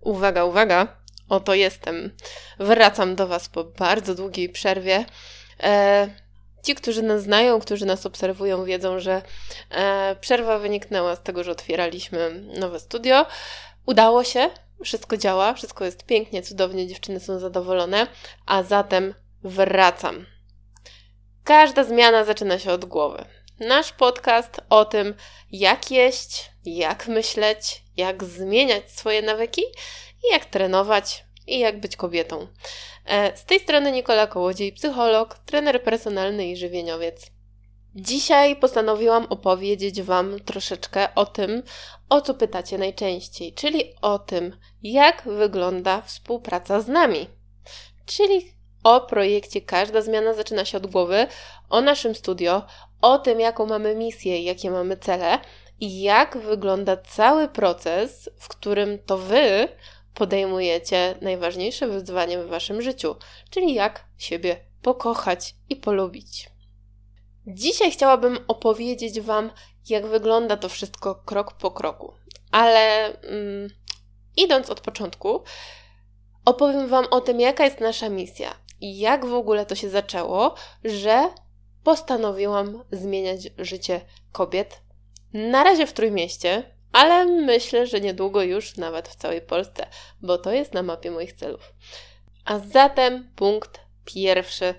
Uwaga, uwaga, oto jestem. Wracam do Was po bardzo długiej przerwie. E, ci, którzy nas znają, którzy nas obserwują, wiedzą, że e, przerwa wyniknęła z tego, że otwieraliśmy nowe studio. Udało się, wszystko działa, wszystko jest pięknie, cudownie, dziewczyny są zadowolone, a zatem wracam. Każda zmiana zaczyna się od głowy. Nasz podcast o tym, jak jeść, jak myśleć, jak zmieniać swoje nawyki i jak trenować i jak być kobietą. E, z tej strony Nikola Kołodziej, psycholog, trener personalny i żywieniowiec. Dzisiaj postanowiłam opowiedzieć Wam troszeczkę o tym, o co pytacie najczęściej, czyli o tym, jak wygląda współpraca z nami. Czyli o projekcie Każda zmiana zaczyna się od głowy, o naszym studio, o tym, jaką mamy misję i jakie mamy cele i jak wygląda cały proces, w którym to Wy podejmujecie najważniejsze wyzwanie w Waszym życiu, czyli jak siebie pokochać i polubić. Dzisiaj chciałabym opowiedzieć Wam, jak wygląda to wszystko krok po kroku, ale mm, idąc od początku, opowiem Wam o tym, jaka jest nasza misja i jak w ogóle to się zaczęło, że postanowiłam zmieniać życie kobiet. Na razie w Trójmieście, ale myślę, że niedługo już nawet w całej Polsce, bo to jest na mapie moich celów. A zatem punkt pierwszy.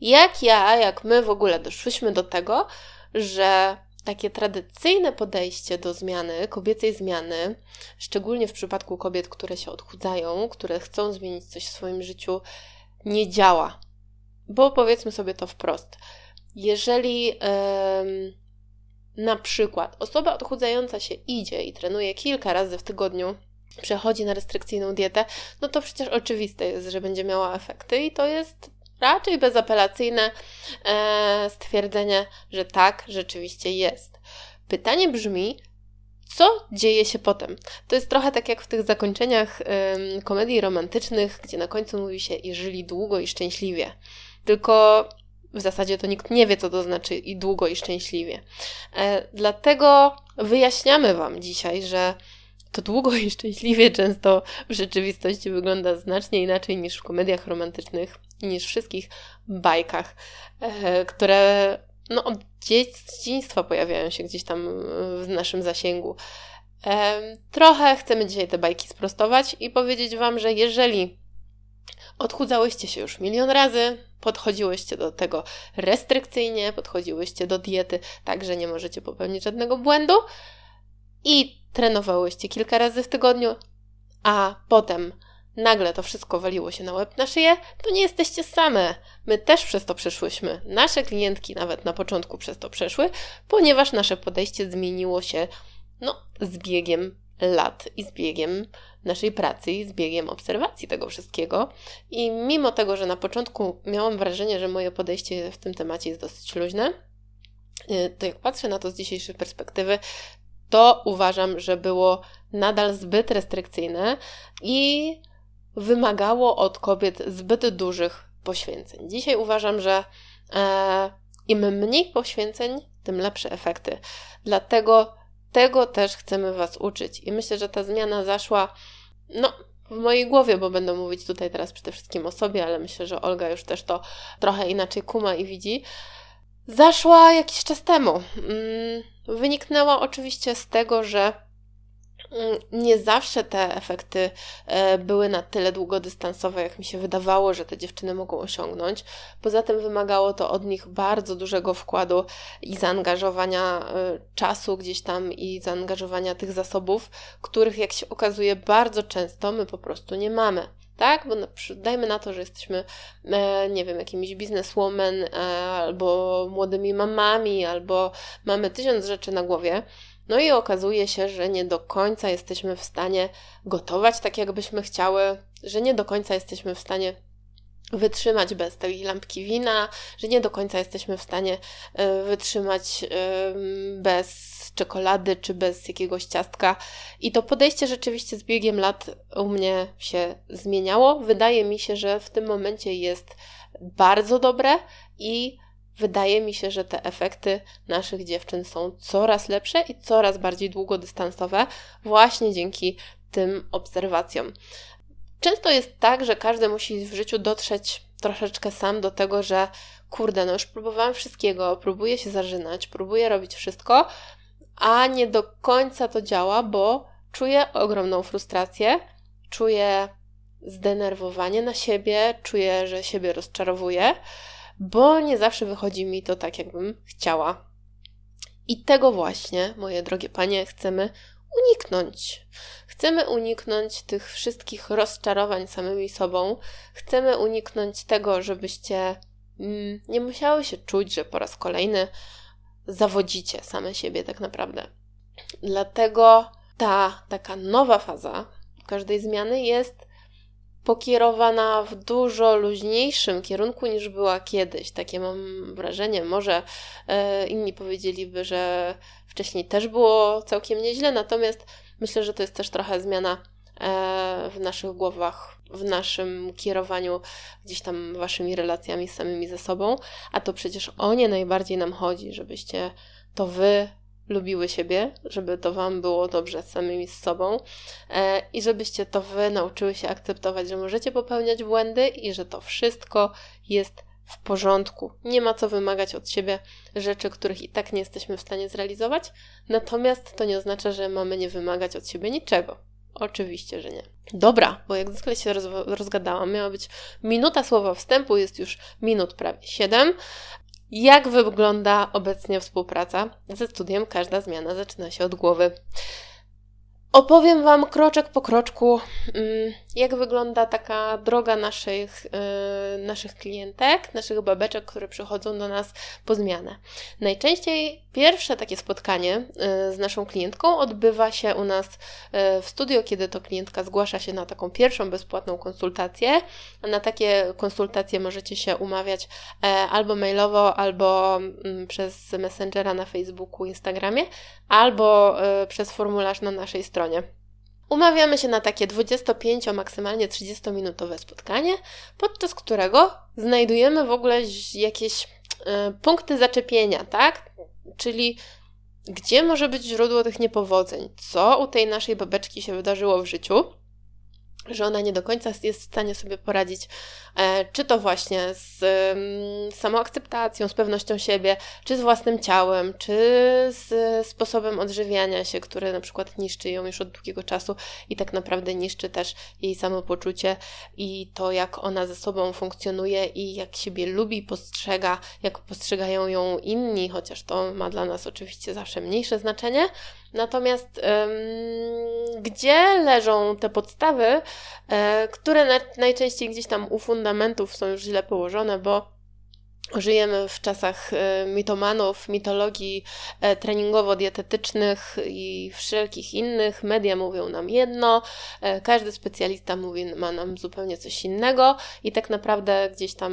Jak ja, jak my w ogóle doszłyśmy do tego, że takie tradycyjne podejście do zmiany, kobiecej zmiany, szczególnie w przypadku kobiet, które się odchudzają, które chcą zmienić coś w swoim życiu, nie działa. Bo powiedzmy sobie to wprost. Jeżeli yy, na przykład osoba odchudzająca się idzie i trenuje kilka razy w tygodniu, przechodzi na restrykcyjną dietę, no to przecież oczywiste jest, że będzie miała efekty i to jest raczej bezapelacyjne e, stwierdzenie, że tak rzeczywiście jest. Pytanie brzmi, co dzieje się potem? To jest trochę tak jak w tych zakończeniach komedii romantycznych, gdzie na końcu mówi się i żyli długo i szczęśliwie. Tylko w zasadzie to nikt nie wie, co to znaczy i długo i szczęśliwie. E, dlatego wyjaśniamy Wam dzisiaj, że to długo i szczęśliwie często w rzeczywistości wygląda znacznie inaczej niż w komediach romantycznych i niż wszystkich bajkach, e, które no, od dzieciństwa pojawiają się gdzieś tam w naszym zasięgu. E, trochę chcemy dzisiaj te bajki sprostować i powiedzieć Wam, że jeżeli odchudzałyście się już milion razy, podchodziłyście do tego restrykcyjnie, podchodziłyście do diety tak, że nie możecie popełnić żadnego błędu i trenowałyście kilka razy w tygodniu, a potem nagle to wszystko waliło się na łeb na szyję, to nie jesteście same. My też przez to przeszłyśmy. Nasze klientki nawet na początku przez to przeszły, ponieważ nasze podejście zmieniło się no, z biegiem lat i z biegiem naszej pracy i z biegiem obserwacji tego wszystkiego. I mimo tego, że na początku miałam wrażenie, że moje podejście w tym temacie jest dosyć luźne, y, to jak patrzę na to z dzisiejszej perspektywy, to uważam, że było nadal zbyt restrykcyjne i wymagało od kobiet zbyt dużych poświęceń. Dzisiaj uważam, że e, im mniej poświęceń, tym lepsze efekty. Dlatego tego też chcemy Was uczyć. I myślę, że ta zmiana zaszła, no, w mojej głowie, bo będę mówić tutaj teraz przede wszystkim o sobie, ale myślę, że Olga już też to trochę inaczej kuma i widzi. Zaszła jakiś czas temu. Mm, wyniknęła oczywiście z tego, że nie zawsze te efekty e, były na tyle długodystansowe, jak mi się wydawało, że te dziewczyny mogą osiągnąć. Poza tym wymagało to od nich bardzo dużego wkładu i zaangażowania e, czasu gdzieś tam i zaangażowania tych zasobów, których, jak się okazuje, bardzo często my po prostu nie mamy. Tak? Bo dajmy na to, że jesteśmy, e, nie wiem, jakimiś bizneswoman, albo młodymi mamami, albo mamy tysiąc rzeczy na głowie no i okazuje się, że nie do końca jesteśmy w stanie gotować tak, jakbyśmy chciały, że nie do końca jesteśmy w stanie wytrzymać bez tej lampki wina, że nie do końca jesteśmy w stanie e, wytrzymać bez czekolady czy bez jakiegoś ciastka. I to podejście rzeczywiście z biegiem lat u mnie się zmieniało. Wydaje mi się, że w tym momencie jest bardzo dobre i wydaje mi się, że te efekty naszych dziewczyn są coraz lepsze i coraz bardziej długodystansowe, właśnie dzięki tym obserwacjom. Często jest tak, że każdy musi w życiu dotrzeć troszeczkę sam do tego, że kurde, no już próbowałam wszystkiego, próbuję się zażynać, próbuję robić wszystko, a nie do końca to działa, bo czuję ogromną frustrację, czuję zdenerwowanie na siebie, czuję, że siebie rozczarowuję, bo nie zawsze wychodzi mi to tak, jakbym chciała. I tego właśnie, moje drogie panie, chcemy uniknąć. Chcemy uniknąć tych wszystkich rozczarowań samymi sobą. Chcemy uniknąć tego, żebyście mm, nie musiały się czuć, że po raz kolejny zawodzicie same siebie tak naprawdę. Dlatego ta taka nowa faza każdej zmiany jest pokierowana w dużo luźniejszym kierunku niż była kiedyś. Takie mam wrażenie. Może e, inni powiedzieliby, że wcześniej też było całkiem nieźle, natomiast myślę, że to jest też trochę zmiana e, w naszych głowach, w naszym kierowaniu gdzieś tam waszymi relacjami z samymi ze sobą, a to przecież o nie najbardziej nam chodzi, żebyście to wy lubiły siebie, żeby to Wam było dobrze z samymi z sobą e, i żebyście to Wy nauczyły się akceptować, że możecie popełniać błędy i że to wszystko jest w porządku. Nie ma co wymagać od siebie rzeczy, których i tak nie jesteśmy w stanie zrealizować, natomiast to nie oznacza, że mamy nie wymagać od siebie niczego. Oczywiście, że nie. Dobra, bo jak zwykle się roz rozgadałam. Miała być minuta słowa wstępu, jest już minut prawie siedem. Jak wygląda obecnie współpraca ze studiem? Każda zmiana zaczyna się od głowy. Opowiem Wam kroczek po kroczku, mm, jak wygląda taka droga naszych, y, naszych klientek, naszych babeczek, które przychodzą do nas po zmianę. Najczęściej pierwsze takie spotkanie y, z naszą klientką odbywa się u nas y, w studio, kiedy to klientka zgłasza się na taką pierwszą bezpłatną konsultację. Na takie konsultacje możecie się umawiać e, albo mailowo, albo mm, przez Messengera na Facebooku, Instagramie, albo przez formularz na naszej stronie. Umawiamy się na takie 25, maksymalnie 30-minutowe spotkanie, podczas którego znajdujemy w ogóle jakieś y, punkty zaczepienia, tak? Czyli gdzie może być źródło tych niepowodzeń? Co u tej naszej babeczki się wydarzyło w życiu? Że ona nie do końca jest w stanie sobie poradzić, e, czy to właśnie z mm, samoakceptacją, z pewnością siebie, czy z własnym ciałem, czy z sposobem odżywiania się, który na przykład niszczy ją już od długiego czasu i tak naprawdę niszczy też jej samopoczucie i to, jak ona ze sobą funkcjonuje i jak siebie lubi, postrzega, jak postrzegają ją inni, chociaż to ma dla nas oczywiście zawsze mniejsze znaczenie. Natomiast ym, gdzie leżą te podstawy, e, które na, najczęściej gdzieś tam u fundamentów są już źle położone, bo Żyjemy w czasach e, mitomanów, mitologii e, treningowo-dietetycznych i wszelkich innych. Media mówią nam jedno, każdy specjalista mówi ma nam zupełnie coś innego i tak naprawdę gdzieś tam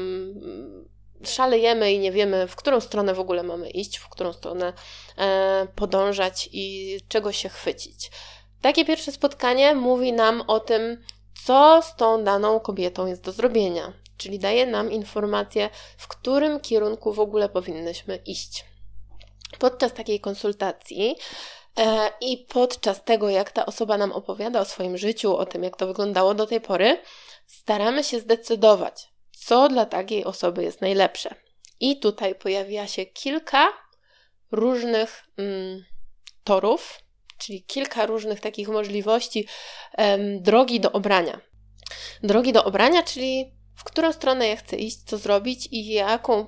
szalejemy i nie wiemy, w którą stronę w ogóle mamy iść, w którą stronę e, podążać i czego się chwycić. Takie pierwsze spotkanie mówi nam o tym, co z tą daną kobietą jest do zrobienia, czyli daje nam informację, w którym kierunku w ogóle powinnyśmy iść. Podczas takiej konsultacji e, i podczas tego, jak ta osoba nam opowiada o swoim życiu, o tym, jak to wyglądało do tej pory, staramy się zdecydować, co dla takiej osoby jest najlepsze. I tutaj pojawia się kilka różnych mm, torów, czyli kilka różnych takich możliwości em, drogi do obrania. Drogi do obrania, czyli w którą stronę ja chcę iść, co zrobić i jaką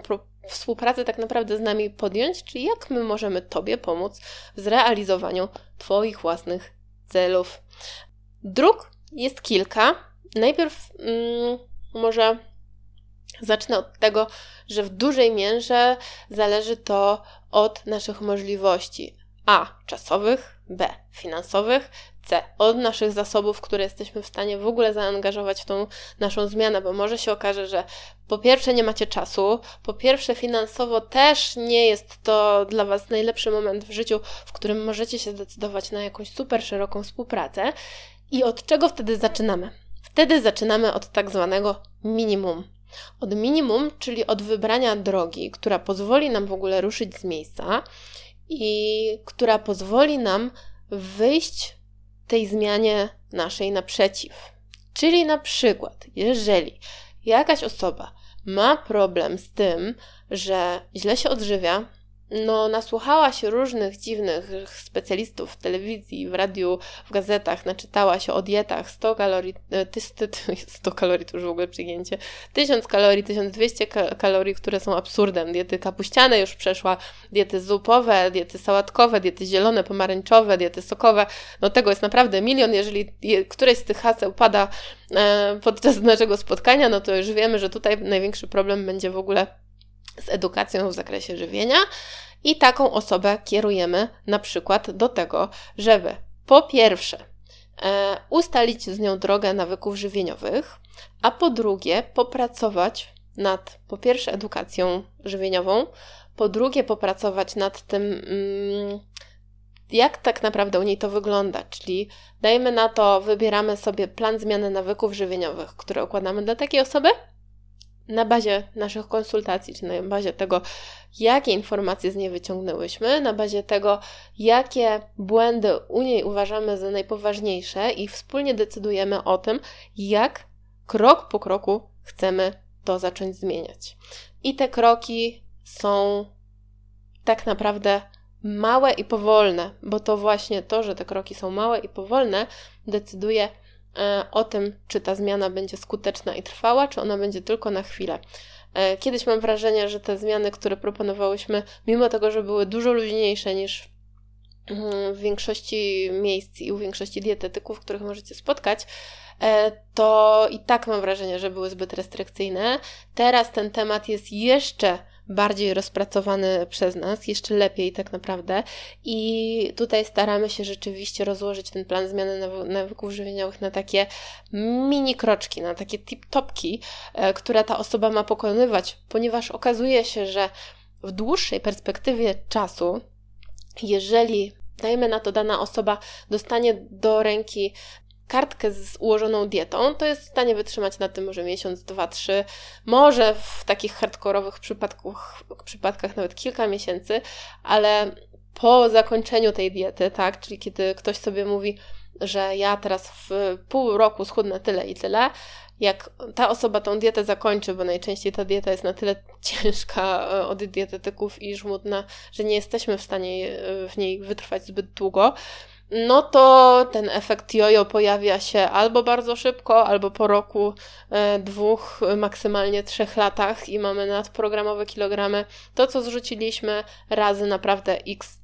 współpracę tak naprawdę z nami podjąć, czyli jak my możemy Tobie pomóc w zrealizowaniu Twoich własnych celów. Dróg jest kilka. Najpierw mm, może Zacznę od tego, że w dużej mierze zależy to od naszych możliwości. A. Czasowych, B. Finansowych, C. Od naszych zasobów, które jesteśmy w stanie w ogóle zaangażować w tą naszą zmianę, bo może się okaże, że po pierwsze nie macie czasu, po pierwsze finansowo też nie jest to dla Was najlepszy moment w życiu, w którym możecie się zdecydować na jakąś super szeroką współpracę. I od czego wtedy zaczynamy? Wtedy zaczynamy od tak zwanego minimum od minimum, czyli od wybrania drogi, która pozwoli nam w ogóle ruszyć z miejsca i która pozwoli nam wyjść tej zmianie naszej naprzeciw. Czyli na przykład, jeżeli jakaś osoba ma problem z tym, że źle się odżywia, no, nasłuchała się różnych dziwnych specjalistów w telewizji, w radiu, w gazetach, naczytała się o dietach 100 kalorii, 100 e, kalorii to już w ogóle przyjęcie, 1000 kalorii, 1200 kalorii, które są absurdem. Diety kapuściane już przeszła, diety zupowe, diety sałatkowe, diety zielone, pomarańczowe, diety sokowe. No tego jest naprawdę milion. Jeżeli któreś z tych haseł pada e, podczas naszego spotkania, no to już wiemy, że tutaj największy problem będzie w ogóle z edukacją w zakresie żywienia i taką osobę kierujemy na przykład do tego, żeby po pierwsze e, ustalić z nią drogę nawyków żywieniowych, a po drugie popracować nad po pierwsze edukacją żywieniową, po drugie popracować nad tym, mm, jak tak naprawdę u niej to wygląda, czyli dajmy na to, wybieramy sobie plan zmiany nawyków żywieniowych, które układamy dla takiej osoby, na bazie naszych konsultacji, czy na bazie tego, jakie informacje z niej wyciągnęłyśmy, na bazie tego, jakie błędy u niej uważamy za najpoważniejsze i wspólnie decydujemy o tym, jak krok po kroku chcemy to zacząć zmieniać. I te kroki są tak naprawdę małe i powolne, bo to właśnie to, że te kroki są małe i powolne, decyduje o tym, czy ta zmiana będzie skuteczna i trwała, czy ona będzie tylko na chwilę. E, kiedyś mam wrażenie, że te zmiany, które proponowałyśmy, mimo tego, że były dużo luźniejsze niż mm, w większości miejsc i u większości dietetyków, których możecie spotkać, e, to i tak mam wrażenie, że były zbyt restrykcyjne. Teraz ten temat jest jeszcze bardziej rozpracowany przez nas, jeszcze lepiej tak naprawdę. I tutaj staramy się rzeczywiście rozłożyć ten plan zmiany nawyków żywieniowych na takie mini kroczki, na takie tip-topki, e, które ta osoba ma pokonywać, ponieważ okazuje się, że w dłuższej perspektywie czasu, jeżeli dajmy na to, dana osoba dostanie do ręki kartkę z ułożoną dietą, to jest w stanie wytrzymać na tym może miesiąc, dwa, trzy, może w takich hardkorowych przypadkach, przypadkach nawet kilka miesięcy, ale po zakończeniu tej diety, tak, czyli kiedy ktoś sobie mówi, że ja teraz w pół roku schudnę tyle i tyle, jak ta osoba tą dietę zakończy, bo najczęściej ta dieta jest na tyle ciężka e, od dietetyków i żmudna, że nie jesteśmy w stanie e, w niej wytrwać zbyt długo, no to ten efekt jojo pojawia się albo bardzo szybko, albo po roku, e, dwóch, maksymalnie trzech latach i mamy nadprogramowe kilogramy. To, co zrzuciliśmy, razy naprawdę x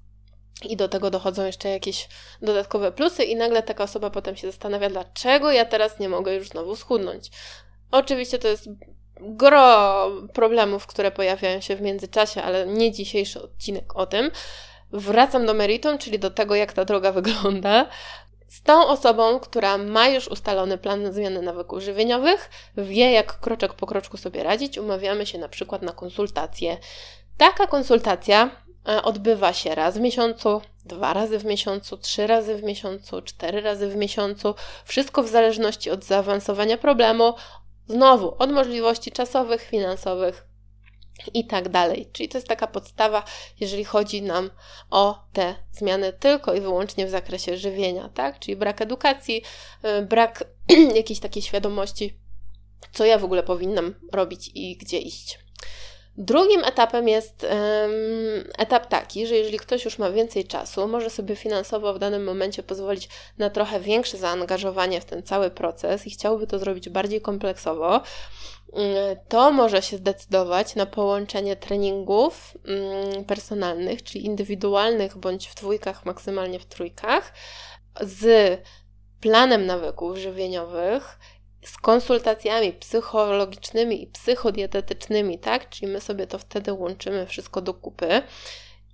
i do tego dochodzą jeszcze jakieś dodatkowe plusy, i nagle taka osoba potem się zastanawia, dlaczego ja teraz nie mogę już znowu schudnąć. Oczywiście to jest gro problemów, które pojawiają się w międzyczasie, ale nie dzisiejszy odcinek o tym. Wracam do meritum, czyli do tego, jak ta droga wygląda. Z tą osobą, która ma już ustalony plan zmiany nawyków żywieniowych, wie jak kroczek po kroczku sobie radzić, umawiamy się na przykład na konsultację. Taka konsultacja e, odbywa się raz w miesiącu, dwa razy w miesiącu, trzy razy w miesiącu, cztery razy w miesiącu. Wszystko w zależności od zaawansowania problemu, znowu od możliwości czasowych, finansowych i tak dalej. Czyli to jest taka podstawa, jeżeli chodzi nam o te zmiany tylko i wyłącznie w zakresie żywienia, tak? Czyli brak edukacji, y, brak jakiejś takiej świadomości, co ja w ogóle powinnam robić i gdzie iść. Drugim etapem jest um, etap taki, że jeżeli ktoś już ma więcej czasu, może sobie finansowo w danym momencie pozwolić na trochę większe zaangażowanie w ten cały proces i chciałby to zrobić bardziej kompleksowo, to może się zdecydować na połączenie treningów mm, personalnych, czyli indywidualnych bądź w dwójkach, maksymalnie w trójkach, z planem nawyków żywieniowych, z konsultacjami psychologicznymi i psychodietetycznymi, tak? Czyli my sobie to wtedy łączymy wszystko do kupy.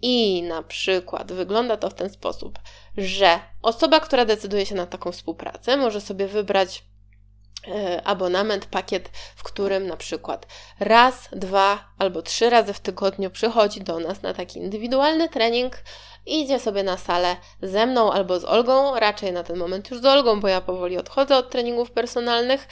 I na przykład wygląda to w ten sposób, że osoba, która decyduje się na taką współpracę, może sobie wybrać abonament, pakiet, w którym na przykład raz, dwa albo trzy razy w tygodniu przychodzi do nas na taki indywidualny trening, idzie sobie na salę ze mną albo z Olgą, raczej na ten moment już z Olgą, bo ja powoli odchodzę od treningów personalnych.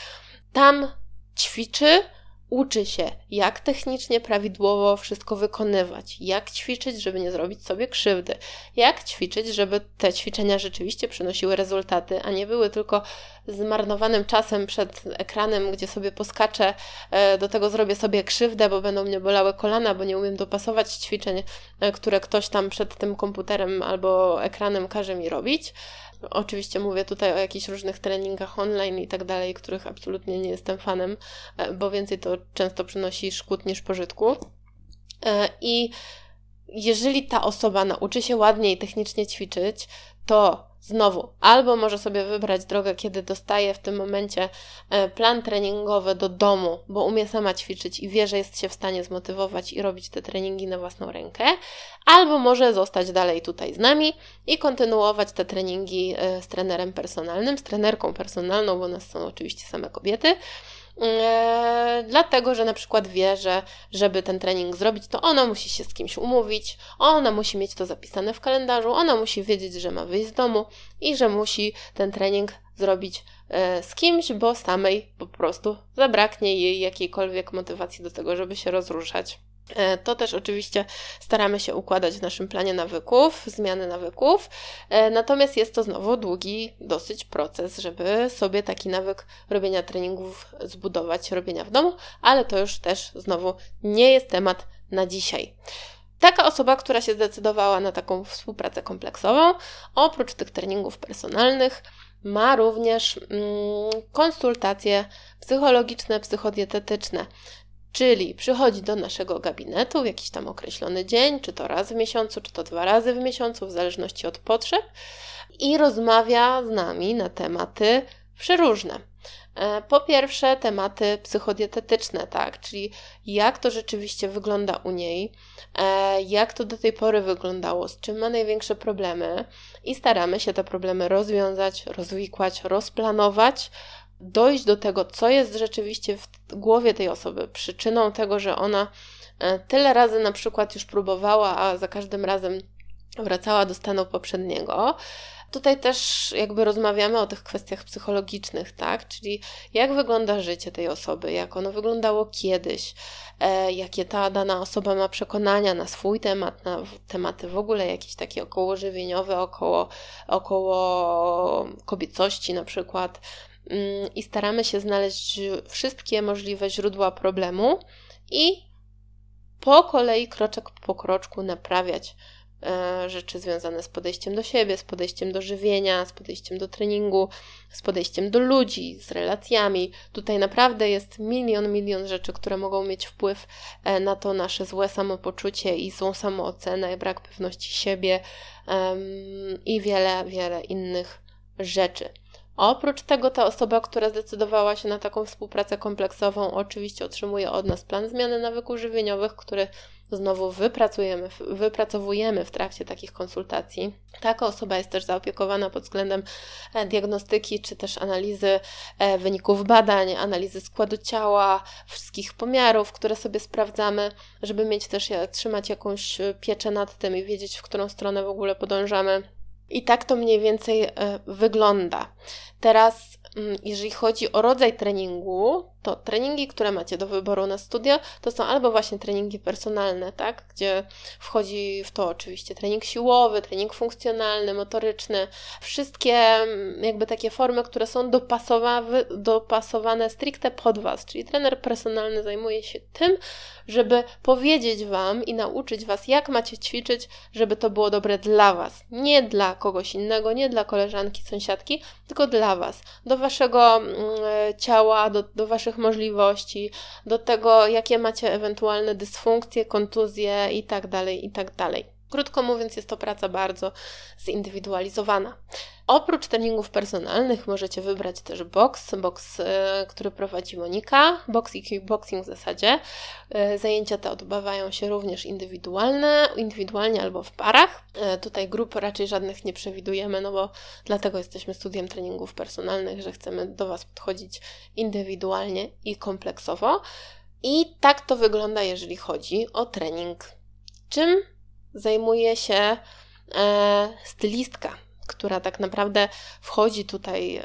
Tam ćwiczy, uczy się, jak technicznie prawidłowo wszystko wykonywać, jak ćwiczyć, żeby nie zrobić sobie krzywdy, jak ćwiczyć, żeby te ćwiczenia rzeczywiście przynosiły rezultaty, a nie były tylko zmarnowanym czasem przed ekranem, gdzie sobie poskaczę, e, do tego zrobię sobie krzywdę, bo będą mnie bolały kolana, bo nie umiem dopasować ćwiczeń, e, które ktoś tam przed tym komputerem albo ekranem każe mi robić. Oczywiście mówię tutaj o jakichś różnych treningach online i tak dalej, których absolutnie nie jestem fanem, e, bo więcej to często przynosi szkód niż pożytku. I jeżeli ta osoba nauczy się ładnie i technicznie ćwiczyć, to znowu albo może sobie wybrać drogę, kiedy dostaje w tym momencie e, plan treningowy do domu, bo umie sama ćwiczyć i wie, że jest się w stanie zmotywować i robić te treningi na własną rękę, albo może zostać dalej tutaj z nami i kontynuować te treningi e, z trenerem personalnym, z trenerką personalną, bo nas są oczywiście same kobiety dlatego, że na przykład wie, że żeby ten trening zrobić, to ona musi się z kimś umówić, ona musi mieć to zapisane w kalendarzu, ona musi wiedzieć, że ma wyjść z domu i że musi ten trening zrobić e, z kimś, bo samej po prostu zabraknie jej jakiejkolwiek motywacji do tego, żeby się rozruszać. E, to też oczywiście staramy się układać w naszym planie nawyków, zmiany nawyków, e, natomiast jest to znowu długi dosyć proces, żeby sobie taki nawyk robienia treningów zbudować, robienia w domu, ale to już też znowu nie jest temat na dzisiaj. Taka osoba, która się zdecydowała na taką współpracę kompleksową, oprócz tych treningów personalnych, ma również mm, konsultacje psychologiczne, psychodietetyczne. Czyli przychodzi do naszego gabinetu w jakiś tam określony dzień, czy to raz w miesiącu, czy to dwa razy w miesiącu, w zależności od potrzeb, i rozmawia z nami na tematy przeróżne. E, po pierwsze, tematy psychodietetyczne, tak, czyli jak to rzeczywiście wygląda u niej, e, jak to do tej pory wyglądało, z czym ma największe problemy, i staramy się te problemy rozwiązać, rozwikłać, rozplanować, dojść do tego, co jest rzeczywiście w głowie tej osoby, przyczyną tego, że ona e, tyle razy na przykład już próbowała, a za każdym razem wracała do stanu poprzedniego. Tutaj też jakby rozmawiamy o tych kwestiach psychologicznych, tak? Czyli jak wygląda życie tej osoby, jak ono wyglądało kiedyś, e, jakie ta dana osoba ma przekonania na swój temat, na tematy w ogóle jakieś takie około żywieniowe, około, około kobiecości na przykład, i staramy się znaleźć wszystkie możliwe źródła problemu i po kolei, kroczek po kroczku naprawiać e, rzeczy związane z podejściem do siebie, z podejściem do żywienia, z podejściem do treningu, z podejściem do ludzi, z relacjami. Tutaj naprawdę jest milion, milion rzeczy, które mogą mieć wpływ e, na to nasze złe samopoczucie i złą samoocenę, brak pewności siebie um, i wiele, wiele innych rzeczy. Oprócz tego ta osoba, która zdecydowała się na taką współpracę kompleksową, oczywiście otrzymuje od nas plan zmiany nawyków żywieniowych, który znowu wypracujemy, wypracowujemy w trakcie takich konsultacji. Taka osoba jest też zaopiekowana pod względem e, diagnostyki czy też analizy e, wyników badań, analizy składu ciała, wszystkich pomiarów, które sobie sprawdzamy, żeby mieć też, e, trzymać jakąś pieczę nad tym i wiedzieć, w którą stronę w ogóle podążamy i tak to mniej więcej wygląda. Teraz, jeżeli chodzi o rodzaj treningu, to treningi, które macie do wyboru na studio, to są albo właśnie treningi personalne, tak, gdzie wchodzi w to oczywiście trening siłowy, trening funkcjonalny, motoryczny, wszystkie mm, jakby takie formy, które są dopasowane, dopasowane stricte pod Was, czyli trener personalny zajmuje się tym, żeby powiedzieć Wam i nauczyć Was, jak macie ćwiczyć, żeby to było dobre dla Was, nie dla kogoś innego, nie dla koleżanki, sąsiadki, tylko dla Was, do Waszego mm, ciała, do, do Waszych możliwości, do tego, jakie macie ewentualne dysfunkcje, kontuzje itd., tak itd. Krótko mówiąc, jest to praca bardzo zindywidualizowana. Oprócz treningów personalnych możecie wybrać też box, box, e, który prowadzi Monika, box i kickboxing w zasadzie. E, zajęcia te odbywają się również indywidualne, indywidualnie albo w parach. E, tutaj grup raczej żadnych nie przewidujemy, no bo dlatego jesteśmy studiem treningów personalnych, że chcemy do Was podchodzić indywidualnie i kompleksowo. I tak to wygląda, jeżeli chodzi o trening. Czym zajmuje się e, stylistka która tak naprawdę wchodzi tutaj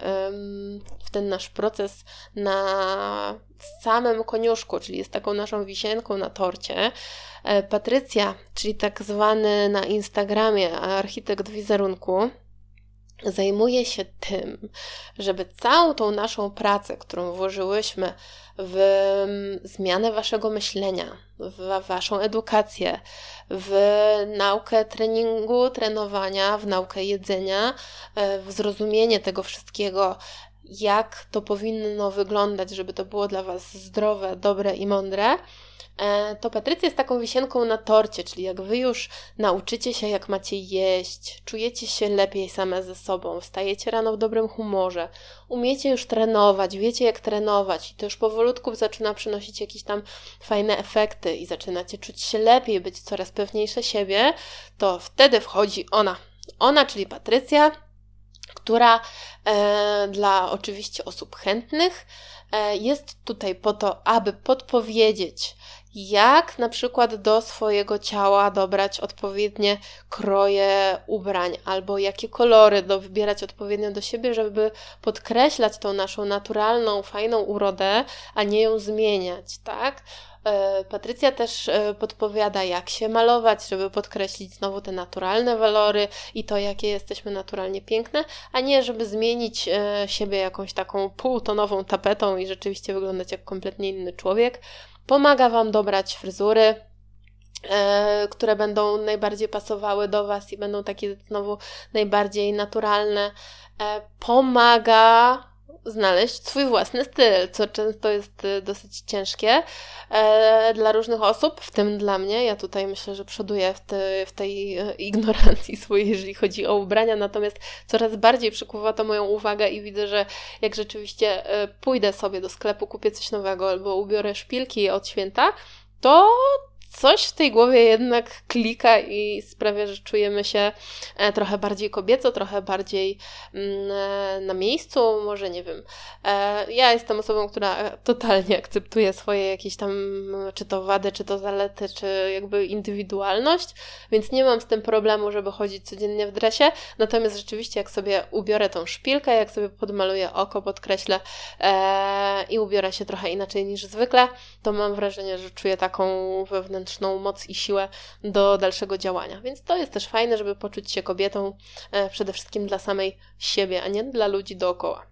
w ten nasz proces na samym koniuszku, czyli jest taką naszą wisienką na torcie. E, Patrycja, czyli tak zwany na Instagramie architekt wizerunku, zajmuje się tym, żeby całą tą naszą pracę, którą włożyłyśmy w mm, zmianę waszego myślenia, w waszą edukację, w naukę treningu, trenowania, w naukę jedzenia, e, w zrozumienie tego wszystkiego, jak to powinno wyglądać, żeby to było dla was zdrowe, dobre i mądre E, to Patrycja jest taką wisienką na torcie, czyli jak wy już nauczycie się, jak macie jeść, czujecie się lepiej same ze sobą, wstajecie rano w dobrym humorze, umiecie już trenować, wiecie jak trenować i to już powolutku zaczyna przynosić jakieś tam fajne efekty i zaczynacie czuć się lepiej, być coraz pewniejsze siebie, to wtedy wchodzi ona. Ona, czyli Patrycja, która e, dla oczywiście osób chętnych e, jest tutaj po to, aby podpowiedzieć, jak na przykład do swojego ciała dobrać odpowiednie kroje ubrań, albo jakie kolory do, wybierać odpowiednio do siebie, żeby podkreślać tą naszą naturalną, fajną urodę, a nie ją zmieniać, tak? E, Patrycja też e, podpowiada, jak się malować, żeby podkreślić znowu te naturalne walory i to, jakie jesteśmy naturalnie piękne, a nie żeby zmienić e, siebie jakąś taką półtonową tapetą i rzeczywiście wyglądać jak kompletnie inny człowiek. Pomaga Wam dobrać fryzury, które będą najbardziej pasowały do Was i będą takie znowu najbardziej naturalne. Pomaga znaleźć swój własny styl, co często jest y, dosyć ciężkie e, dla różnych osób, w tym dla mnie. Ja tutaj myślę, że przoduję w, te, w tej e, ignorancji swojej, jeżeli chodzi o ubrania, natomiast coraz bardziej przykuwa to moją uwagę i widzę, że jak rzeczywiście e, pójdę sobie do sklepu, kupię coś nowego albo ubiorę szpilki od święta, to coś w tej głowie jednak klika i sprawia, że czujemy się e, trochę bardziej kobieco, trochę bardziej mm, e, na miejscu, może nie wiem. E, ja jestem osobą, która totalnie akceptuje swoje jakieś tam, czy to wady, czy to zalety, czy jakby indywidualność, więc nie mam z tym problemu, żeby chodzić codziennie w dresie. Natomiast rzeczywiście, jak sobie ubiorę tą szpilkę, jak sobie podmaluję oko, podkreślę i ubiorę się trochę inaczej niż zwykle, to mam wrażenie, że czuję taką wewnętrzną wewnętrzną moc i siłę do dalszego działania. Więc to jest też fajne, żeby poczuć się kobietą e, przede wszystkim dla samej siebie, a nie dla ludzi dookoła.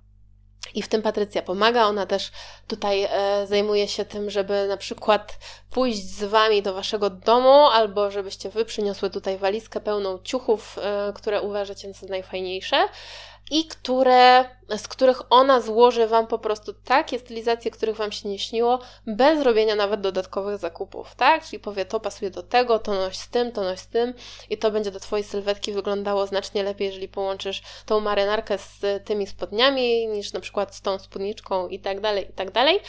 I w tym Patrycja pomaga. Ona też tutaj e, zajmuje się tym, żeby na przykład pójść z wami do waszego domu, albo żebyście wy przyniosły tutaj walizkę pełną ciuchów, e, które uważacie za najfajniejsze i które, z których ona złoży Wam po prostu takie stylizacje, których Wam się nie śniło, bez robienia nawet dodatkowych zakupów, tak? Czyli powie, to pasuje do tego, to noś z tym, to noś z tym i to będzie do Twojej sylwetki wyglądało znacznie lepiej, jeżeli połączysz tą marynarkę z tymi spodniami, niż na przykład z tą spódniczką i tak dalej, i tak dalej.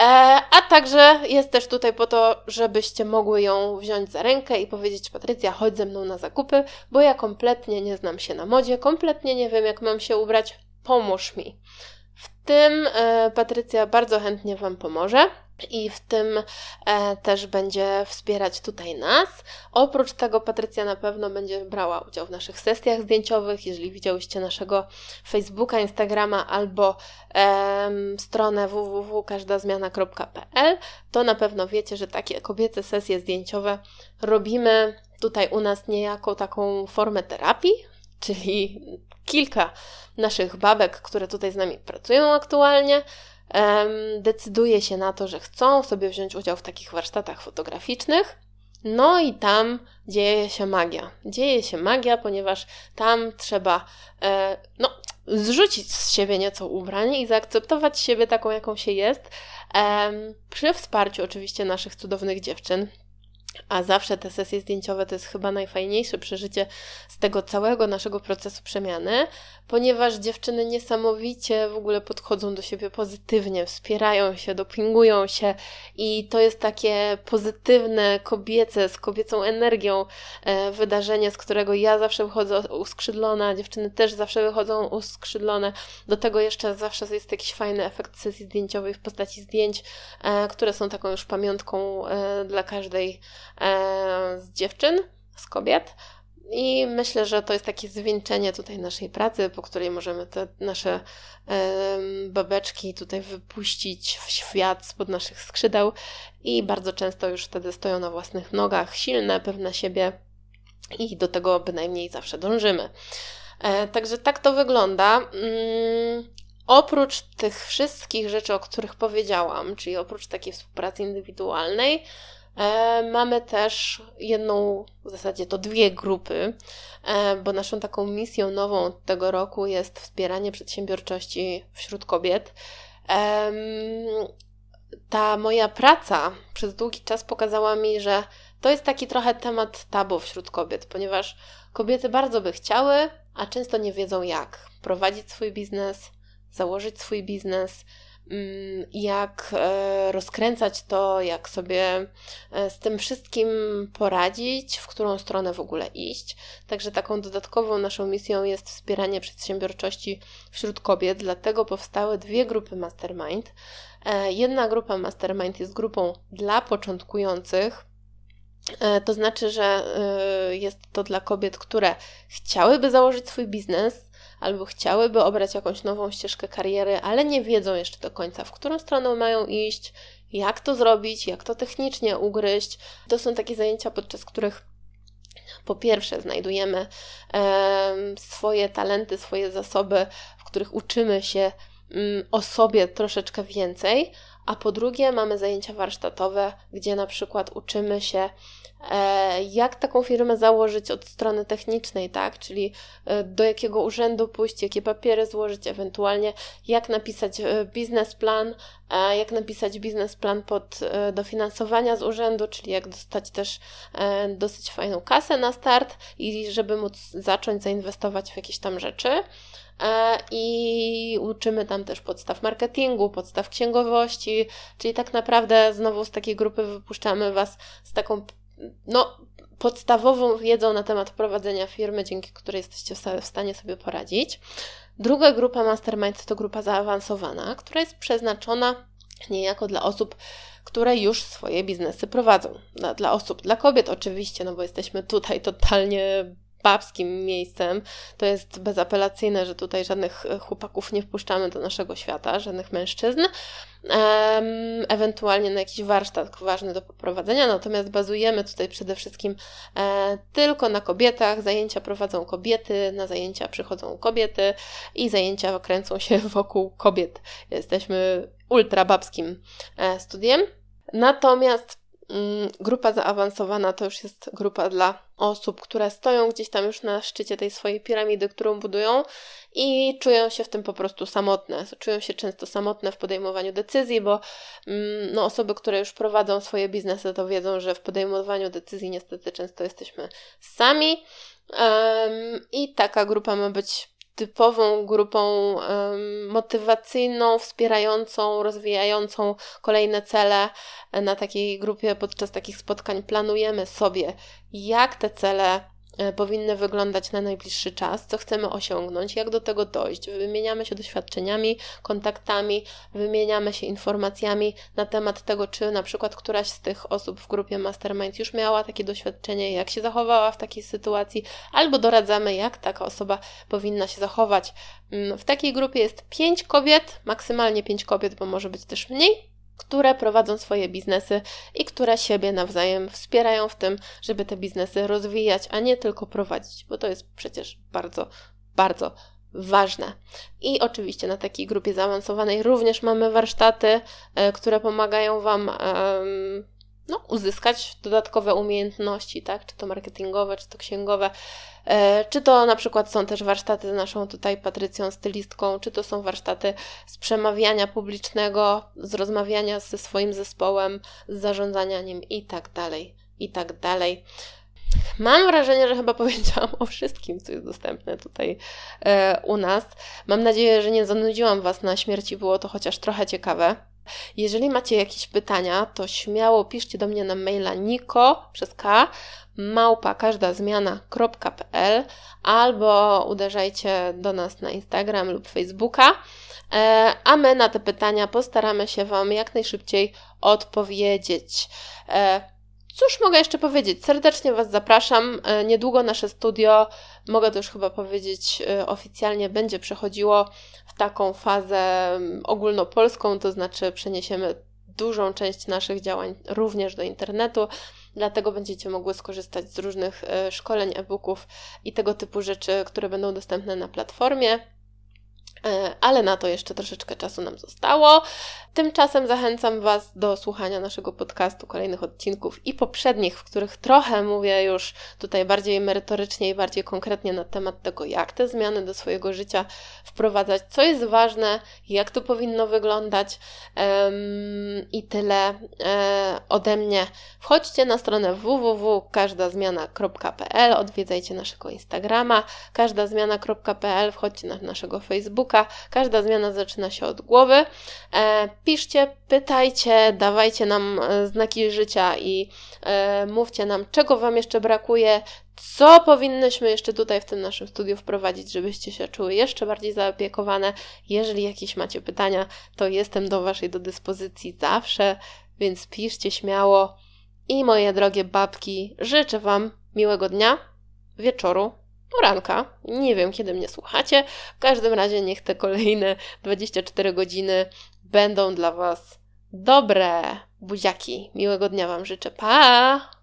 E, a także jest też tutaj po to, żebyście mogły ją wziąć za rękę i powiedzieć: Patrycja, chodź ze mną na zakupy, bo ja kompletnie nie znam się na modzie, kompletnie nie wiem, jak mam się ubrać, pomóż mi. W tym e, Patrycja bardzo chętnie Wam pomoże i w tym e, też będzie wspierać tutaj nas. Oprócz tego Patrycja na pewno będzie brała udział w naszych sesjach zdjęciowych. Jeżeli widziałyście naszego Facebooka, Instagrama albo e, stronę www.każdazmiana.pl, to na pewno wiecie, że takie kobiece sesje zdjęciowe robimy tutaj u nas niejako taką formę terapii, czyli kilka naszych babek, które tutaj z nami pracują aktualnie, decyduje się na to, że chcą sobie wziąć udział w takich warsztatach fotograficznych. No i tam dzieje się magia. Dzieje się magia, ponieważ tam trzeba e, no, zrzucić z siebie nieco ubranie i zaakceptować siebie taką, jaką się jest, przy wsparciu oczywiście naszych cudownych dziewczyn, a zawsze te sesje zdjęciowe to jest chyba najfajniejsze przeżycie z tego całego naszego procesu przemiany, ponieważ dziewczyny niesamowicie w ogóle podchodzą do siebie pozytywnie, wspierają się, dopingują się i to jest takie pozytywne, kobiece, z kobiecą energią e, wydarzenie, z którego ja zawsze wychodzę uskrzydlona, dziewczyny też zawsze wychodzą uskrzydlone. Do tego jeszcze zawsze jest jakiś fajny efekt sesji zdjęciowej w postaci zdjęć, e, które są taką już pamiątką e, dla każdej z dziewczyn, z kobiet. I myślę, że to jest takie zwieńczenie tutaj naszej pracy, po której możemy te nasze babeczki tutaj wypuścić w świat spod naszych skrzydeł i bardzo często już wtedy stoją na własnych nogach, silne, pewne siebie i do tego bynajmniej zawsze dążymy. E, także tak to wygląda. Mm, oprócz tych wszystkich rzeczy, o których powiedziałam, czyli oprócz takiej współpracy indywidualnej, E, mamy też jedną, w zasadzie to dwie grupy, e, bo naszą taką misją nową tego roku jest wspieranie przedsiębiorczości wśród kobiet. Ta moja praca przez długi czas pokazała mi, że to jest taki trochę temat tabu wśród kobiet, ponieważ kobiety bardzo by chciały, a często nie wiedzą jak prowadzić swój biznes, założyć swój biznes, jak e, rozkręcać to, jak sobie e, z tym wszystkim poradzić, w którą stronę w ogóle iść. Także taką dodatkową naszą misją jest wspieranie przedsiębiorczości wśród kobiet, dlatego powstały dwie grupy Mastermind. E, jedna grupa Mastermind jest grupą dla początkujących, to znaczy, że jest to dla kobiet, które chciałyby założyć swój biznes, albo chciałyby obrać jakąś nową ścieżkę kariery, ale nie wiedzą jeszcze do końca, w którą stronę mają iść, jak to zrobić, jak to technicznie ugryźć. To są takie zajęcia, podczas których po pierwsze znajdujemy swoje talenty, swoje zasoby, w których uczymy się mm, o sobie troszeczkę więcej, a po drugie mamy zajęcia warsztatowe, gdzie na przykład uczymy się jak taką firmę założyć od strony technicznej, tak? Czyli e, do jakiego urzędu pójść, jakie papiery złożyć, ewentualnie jak napisać e, biznesplan, jak napisać biznesplan pod dofinansowania z urzędu, czyli jak dostać też dosyć fajną kasę na start i żeby móc zacząć zainwestować w jakieś tam rzeczy. I uczymy tam też podstaw marketingu, podstaw księgowości, czyli tak naprawdę znowu z takiej grupy wypuszczamy Was z taką no, podstawową wiedzą na temat prowadzenia firmy, dzięki której jesteście w stanie sobie poradzić. Druga grupa Mastermind to grupa zaawansowana, która jest przeznaczona niejako dla osób, które już swoje biznesy prowadzą. Dla, dla osób, dla kobiet oczywiście, no bo jesteśmy tutaj totalnie babskim miejscem. To jest bezapelacyjne, że tutaj żadnych e, chłopaków nie wpuszczamy do naszego świata, żadnych mężczyzn. Ewentualnie na jakiś warsztat ważny do poprowadzenia, natomiast bazujemy tutaj przede wszystkim e, tylko na kobietach. Zajęcia prowadzą kobiety, na zajęcia przychodzą kobiety i zajęcia kręcą się wokół kobiet. Jesteśmy ultra babskim e, studiem. Natomiast grupa zaawansowana to już jest grupa dla osób, które stoją gdzieś tam już na szczycie tej swojej piramidy, którą budują i czują się w tym po prostu samotne. Czują się często samotne w podejmowaniu decyzji, bo mm, no, osoby, które już prowadzą swoje biznesy, to wiedzą, że w podejmowaniu decyzji niestety często jesteśmy sami. I taka grupa ma być typową grupą motywacyjną, wspierającą, rozwijającą kolejne cele. Na takiej grupie podczas takich spotkań planujemy sobie, jak te cele powinny wyglądać na najbliższy czas, co chcemy osiągnąć, jak do tego dojść. Wymieniamy się doświadczeniami, kontaktami, wymieniamy się informacjami na temat tego, czy na przykład któraś z tych osób w grupie Mastermind już miała takie doświadczenie, jak się zachowała w takiej sytuacji, albo doradzamy, jak taka osoba powinna się zachować. Mm, w takiej grupie jest pięć kobiet, maksymalnie pięć kobiet, bo może być też mniej które prowadzą swoje biznesy i które siebie nawzajem wspierają w tym, żeby te biznesy rozwijać, a nie tylko prowadzić, bo to jest przecież bardzo, bardzo ważne. I oczywiście na takiej grupie zaawansowanej również mamy warsztaty, e, które pomagają Wam no, uzyskać dodatkowe umiejętności, tak? Czy to marketingowe, czy to księgowe, e, czy to na przykład są też warsztaty z naszą tutaj Patrycją stylistką, czy to są warsztaty z przemawiania publicznego, z rozmawiania ze swoim zespołem, z zarządzania nim i tak dalej, i tak dalej. Mam wrażenie, że chyba powiedziałam o wszystkim, co jest dostępne tutaj e, u nas. Mam nadzieję, że nie zanudziłam Was na śmierci, było to chociaż trochę ciekawe. Jeżeli macie jakieś pytania, to śmiało piszcie do mnie na maila niko przez k małpa każda zmiana.pl albo uderzajcie do nas na Instagram lub Facebooka, e, a my na te pytania postaramy się Wam jak najszybciej odpowiedzieć. E, Cóż mogę jeszcze powiedzieć? Serdecznie Was zapraszam. E, niedługo nasze studio, mogę to już chyba powiedzieć oficjalnie, będzie przechodziło taką fazę mm, ogólnopolską, to znaczy przeniesiemy dużą część naszych działań również do internetu, dlatego będziecie mogły skorzystać z różnych e, szkoleń, e-booków i tego typu rzeczy, które będą dostępne na platformie. E, ale na to jeszcze troszeczkę czasu nam zostało. Tymczasem zachęcam Was do słuchania naszego podcastu, kolejnych odcinków i poprzednich, w których trochę mówię już tutaj bardziej merytorycznie i bardziej konkretnie na temat tego, jak te zmiany do swojego życia wprowadzać, co jest ważne, jak to powinno wyglądać i tyle e, ode mnie. Wchodźcie na stronę www.każdazmiana.pl, odwiedzajcie naszego Instagrama, każdazmiana.pl, wchodźcie na naszego Facebooka. Każda zmiana zaczyna się od głowy. E, piszcie, pytajcie, dawajcie nam e, znaki życia i mówcie nam, czego Wam jeszcze brakuje, co powinnyśmy jeszcze tutaj w tym naszym studiu wprowadzić, żebyście się czuły jeszcze bardziej zaopiekowane. Jeżeli jakieś macie pytania, to jestem do Waszej do dyspozycji zawsze, więc piszcie śmiało. I moje drogie babki, życzę Wam miłego dnia, wieczoru, poranka. Nie wiem, kiedy mnie słuchacie. W każdym razie niech te kolejne 24 godziny będą dla Was dobre. Buziaki. Miłego dnia Wam życzę. Pa!